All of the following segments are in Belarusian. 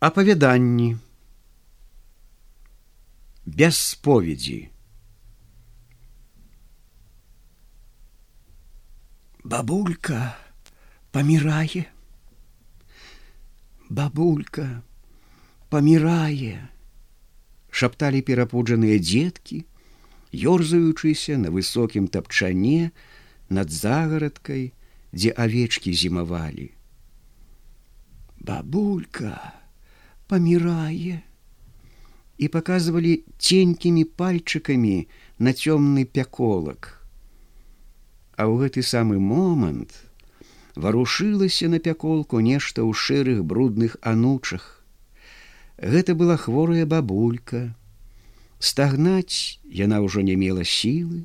апавяданні. Без споведзі. Бабулька памірае. Бабулька памірае шапталі перапуджаныя дзеткі ёрзаючыся на высокім тапчане над загарадкай дзе авечкі зімавалі. Бабулька памірае і паказвалі ценькімі пальчыкамі на цёмны пяколак. А ў гэты самы момант варушылася на пяколку нешта ў шэрых брудных анучах. Гэта была хворая бабулька. Стагнаць яна ўжо не мела сілы,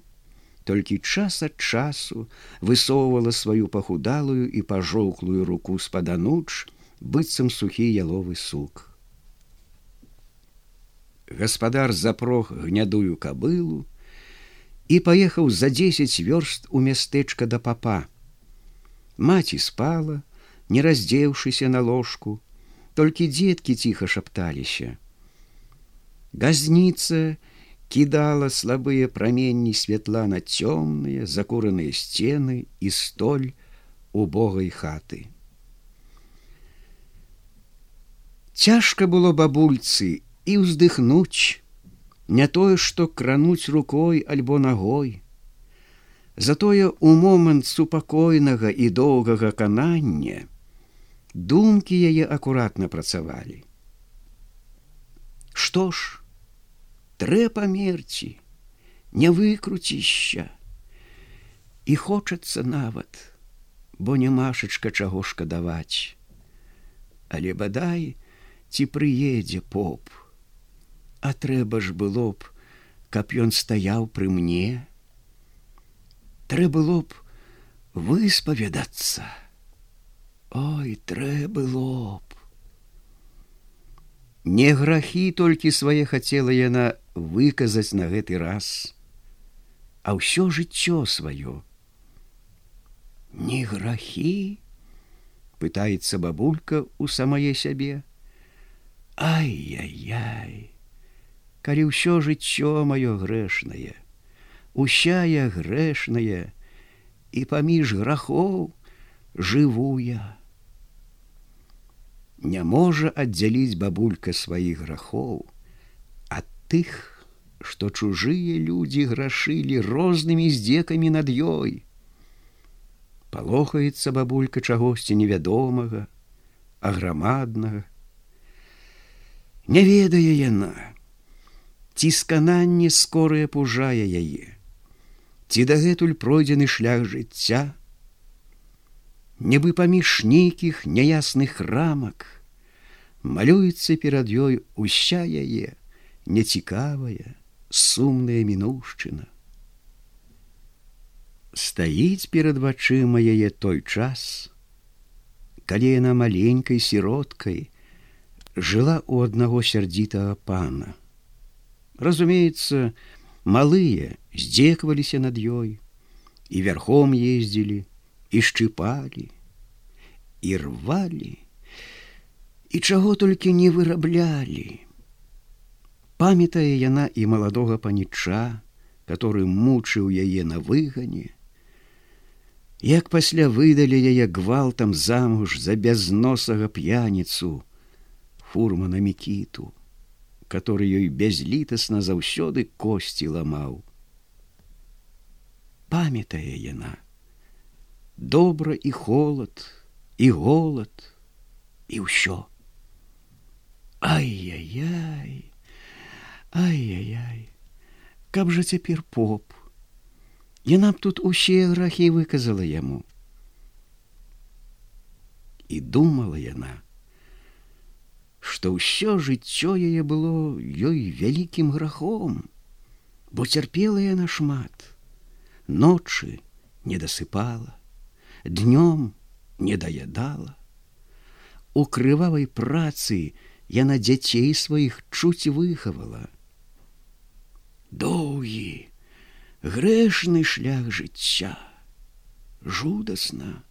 толькі час ад часу высоўвала сваю пахудалую і пажоўклую руку з-пад ануч, быццам сухі яловы сук. Гаспадар запрог гнядую кабылу і паехаў за дзесяць вёрст у мястэчка да папа. Маці спала, не раздзеўшыся на ложку, толькі дзеткі ціха шапталіся. Газніца кідала слабыя праменні святла на цёмныя закураныя сцены і столь убогай хаты. Цяжка было бабульцы і ўздыхнуць, не тое, што крануць рукой альбо ногой. Затое у момант супакойнага і доўгага канання думкі яе акуратна працавалі. Што ж, трэ памерці, не выкруцішся. І хочацца нават, бо нямашачка чаго шкадаваць. Але бадай, ці прыедзе поп. А трэба ж было б, каб ён стаяў пры мне. Трэ было б выспавядацца. Ой, трэ было б. Не грахі толькі свае хацела яна выказаць на гэты раз, А ўсё жыццё сваё. Не грахі, пытаецца бабулька у самае сябе, Ай-яй-яй, калі ўсё жыццё маё грэшнае, Усяя грэшная і паміж грахоў жывуя. Не можа аддзяліць бабулька сваіх грахоў ад тых, што чужыя людзі грашылі рознымі здзекамі над ёй. Палохаецца бабулька чагосьці невядомага, аграмаднага, Не ведае яна, ці скананне скорае пужае яе, ці дагэтуль пройдзены шлях жыцця, Нібы паміж нейкіх няясных рамак, малюецца перад ёй уся яе нецікавая, сумная мінушчына. Стаіць перад вачыма яе той час, калі яна маленькай сіроткай, жыла у аднаго сярдзітага пана. Разумеецца, малыя здзекваліся над ёй і вярхом ездзілі і шчыпалі і рвалі і чаго толькі не выраблялі. Памятае яна і маладога паніча, который мучыў яе на выгане, як пасля выдалі яе гвалтам замуж за бязносага п'яніцу, фурмана мікіту, который ёй бязлітасна заўсёды косці ламаў. Памятае яна, добра і холод, і голод, і ўсё. Ай-яй-яй, ай-яй-яй, каб жа цяпер поп. Яна б тут усе грахі выказала яму. І думала яна, што ўсё жыццё яе было ёй вялікім грахом, бо цярпела яна шмат, ночы не дасыпала, днём не даядала. У крывавай працы яна дзяцей сваіх чуць выхавала. Доўгі, грэшны шлях жыцця, жудасна,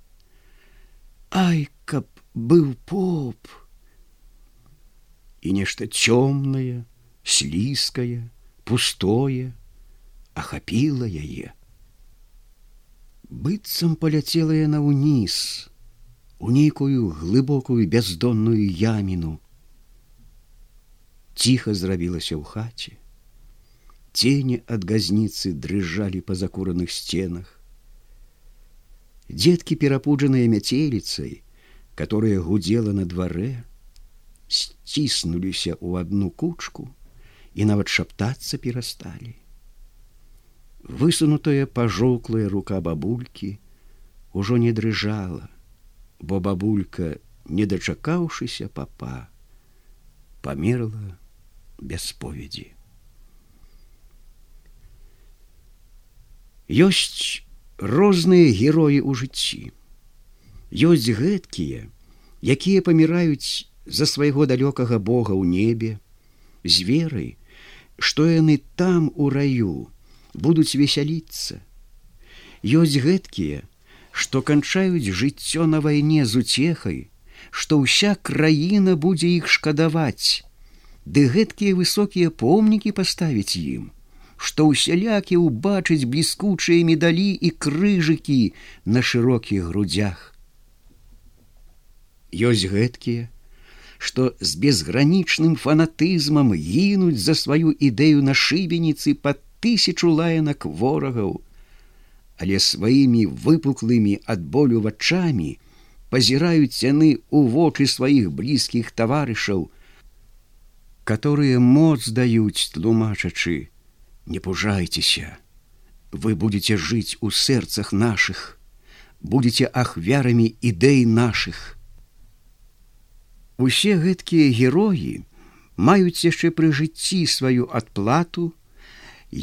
Ай, каб быў поп, і нешта цёмнае, слізкае, пустое ахапіла яе. Быццам паляцела яна ўніз, у нейкую глыбокую бяздонную яміну. Ціха зрабілася ў хаце. Тені ад газніцы дрыжалі па закураных сценах. Дзеткі, перапуджаныя мяцеліцай, которая гудзела на дварэ, сціснуліся ў адну кучку і нават шаптацца перасталі высунутая пажоўклая рука бабулькі ужо не дрыжала, бо бабулька, не дачакаўшыся папа, памерла без споведзі. Ёсць розныя героі ў жыцці. Ёсць гэткія, якія паміраюць за свайго далёкага Бога ў небе, з верай, што яны там у раю, будуць весяліцца. Ёсць гэткія, што канчаюць жыццё на вайне з уцехай, што ўся краіна будзе іх шкадаваць, Ды гэткія высокія помнікі паставіць ім, што ўсялякі ўбачыць бліскучыя медалі і крыжыкі на шырокіх грудях. Ёсць гэткія, што з безгранічным фанатызмам гінуць за сваю ідэю на шыбеніцы пад тысячу лаянак ворагаў, але сваімі выпуклымі ад болю вачамі пазіраюць яны ў вочы сваіх блізкіх таварышаў, которые моц даюць тлумачачы, не пужайцеся, вы будете жыць у сэрцах наших, будете ахвярамі ідэй наших. Усе гэткія героі маюць яшчэ пры жыцці сваю адплату,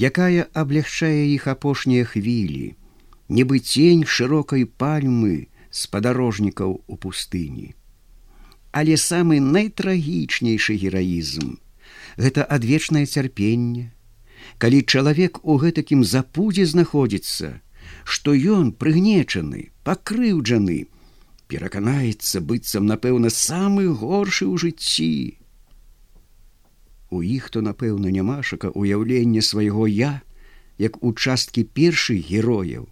якая аблягчае іх апошнія хвілі, нібы цень шырокай пальмы з падарожнікаў у пустыні. Але самы найтрагічнейшы гераізм гэта адвечнае цярпенне, калі чалавек у гэтакім запудзе знаходзіцца, што ён прыгнечаны, пакрыўджаны, пераканаецца быццам напэўна самы горшы ў жыцці, У іх то, напэўна, нямашака уяўлення свайго я, як участкі першых герояў.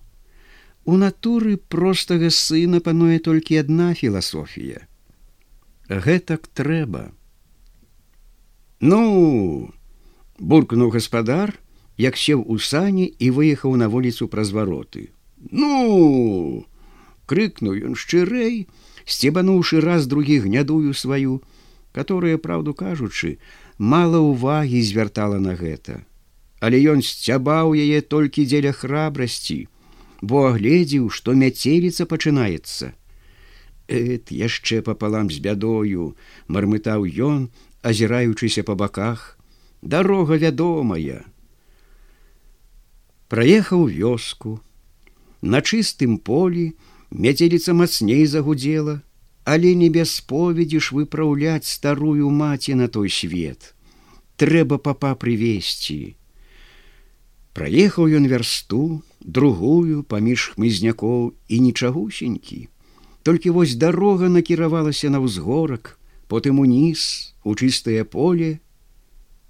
У натуры простага сына пануе толькі адна філасофія. Гэтак трэба. Ну, буркнуў гаспадар, як сеў у сані і выехаў на вуліцу праз вароты. Ну! Крыкнуў ён шчырэй, сцебануўшы раз другі гнядую сваю, которая, праўду кажучы, мала ўвагі звяртала на гэта. Але ён сцябаў яе толькі дзеля храбрасці, бо агледзеў, што мяцеліца пачынаецца. Эт яшчэ папалам з бядою, мармытаў ён, азіраючыся па баках, дарога вядомая. Праехаў вёску. На чыстым полі мяцеліца мацней загудзела, але не без споведзі ж выпраўляць старую маці на той свет. Трэба папа прывесці. Праехаў ён вярсту, другую паміж хмызнякоў і нічагусенькі. Толькі вось дарога накіравалася на ўзгорак, потым уніз у чыстае поле.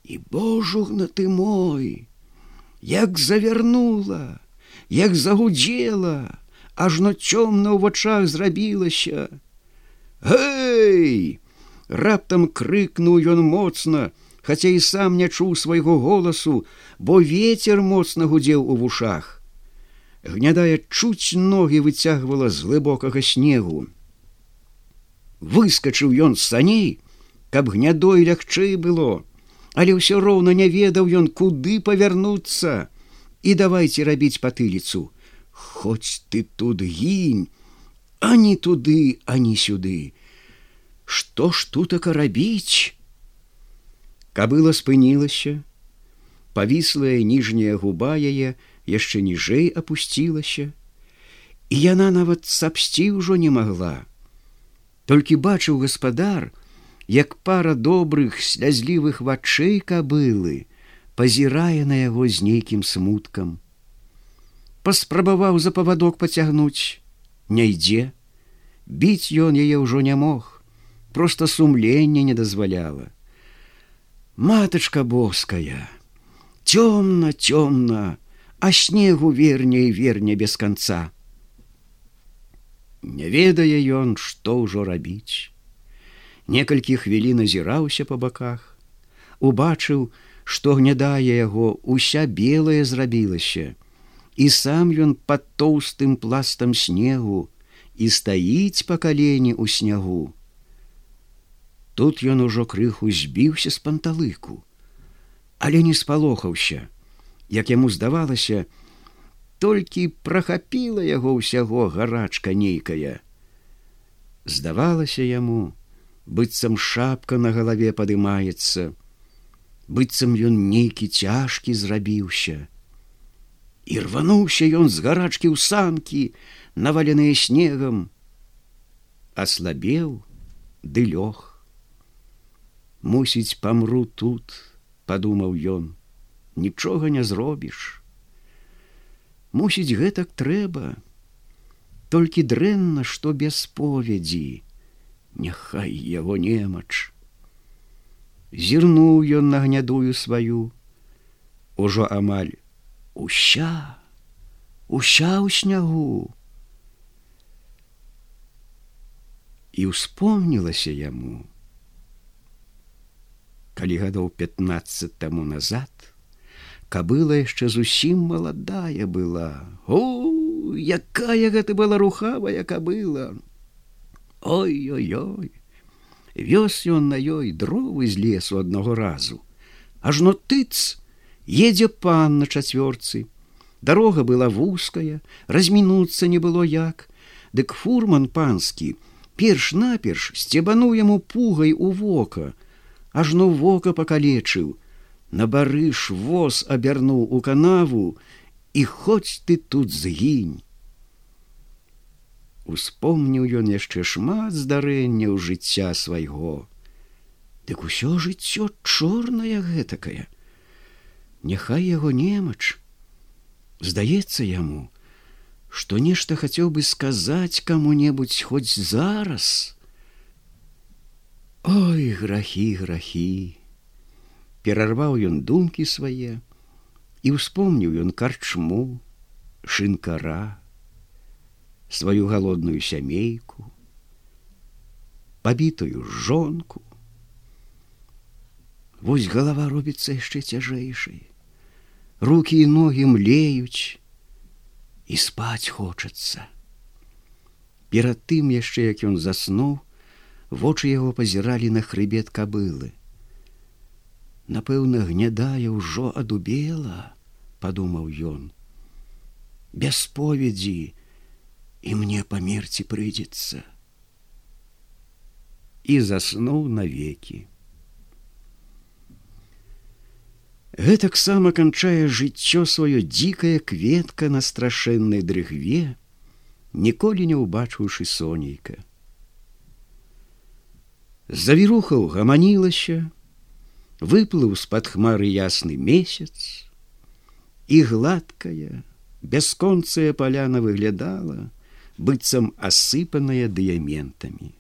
І божугна ты мой, як завярнула, як загудзела, ажно цёмна ў вачах зрабілася, Гэй! Раптам крыкнуў ён моцна, хаця і сам не чуў свайго голасу, бо ветер моцна гудзеў у вушах. Гнядая чуць ногі выцягвала з глыбокага снегу. Выскачыў ён з саней, каб гнядой лягчэй было, але ўсё роўна не ведаў ён, куды павярнуцца і давайте рабіць патыліцу. Хоць ты тут гінь, ані туды, ані сюды. Што ж тутака рабіць? Кабыла спынілася, павіслая ніжняя губа яе яшчэ ніжэй апусцілася, і яна нават сапсці ўжо не магла. Толькі бачыў гаспадар, як пара добрых слязлівых вачэй кабылы пазірае на яго з нейкім смуткам. Паспрабаваў за павадок пацягнуць, не ідзе, біць ён яе ўжо не мог, просто сумленне не дазваляла. матачка боская цёмна цёмна а снегу верне і верне без конца не ведае ён што ўжо рабіць. Некалькі хвілін азіраўся па баках убачыў што гнядае яго уся белая зрабілася і сам ён под тоўстым пластам снегу і стаіць па калені ў снягу Тут ён ужо крыху збіўся з панталыку, але не спалохаўся, як яму здавалася, толькі прахапіла яго ўсяго гарачка нейкая. Здавалася яму, быццам шапка на галаве падымаецца, быццам ён нейкі цяжкі зрабіўся. І рвануўся ён з гарачкі ў санкі, наваленыя снегам, аслабеў ды лёг. Мусіць памру тут подумаў ён нічога не зробіш мусіць гэтак трэба. Толькі дрэнна што без споведзі. Няхай яго немач зірнуў ён на гнядую сваю. Ужо амаль уся уся ў снягу. І успомнілася яму калі гадоў 15 таму назад кабыла яшчэ зусім маладая была. О якая гэта была рухавая кабыла! Ой-ой-ой! Вёс ён на ёй дровы з лесу аднаго разу. Ажно тыц едзе пан на чацвёрцы дарога была вузкая размінуцца не было як дык фурман панскі перш-наперш сцебануў яму пугай у вока ажно вока пакалечыў, на барыш воз абярнуў у канаву і хоць ты тут згінь. Успомніў ён яшчэ шмат здарэнняў жыцця свайго. Дык усё жыццё чорнае гэтакае. Няхай яго немач. Здаецца яму, што нешта хацеў бы сказаць каму-небудзь хоць зараз, Ой, грахі, грахі! Перарваў ён думкі свае і ўспомніў ён карчму, шынкара, сваю галодную сямейку, пабітую жонку. Вось галава робіцца яшчэ цяжэйшай. Рукі і ногі млеюць і спаць хочацца. Перад тым яшчэ як ён заснуў, вочы яго пазіралі на хрыбет кабылы. Напэўна, гнядая ўжо адубела, падумаў ён. Без споведзі і мне памерці прыйдзецца. І заснуў навекі. Гэтаксама канчае жыццё сваё дзікая кветка на страшэннай дрыгве, ніколі не ўбачыўшы сонейка завірухаў гаманілася, выплыў з-пад хмары ясны месяц, і гладкая, бясконцая паляна выглядала, быццам асыпаная дыяментамі.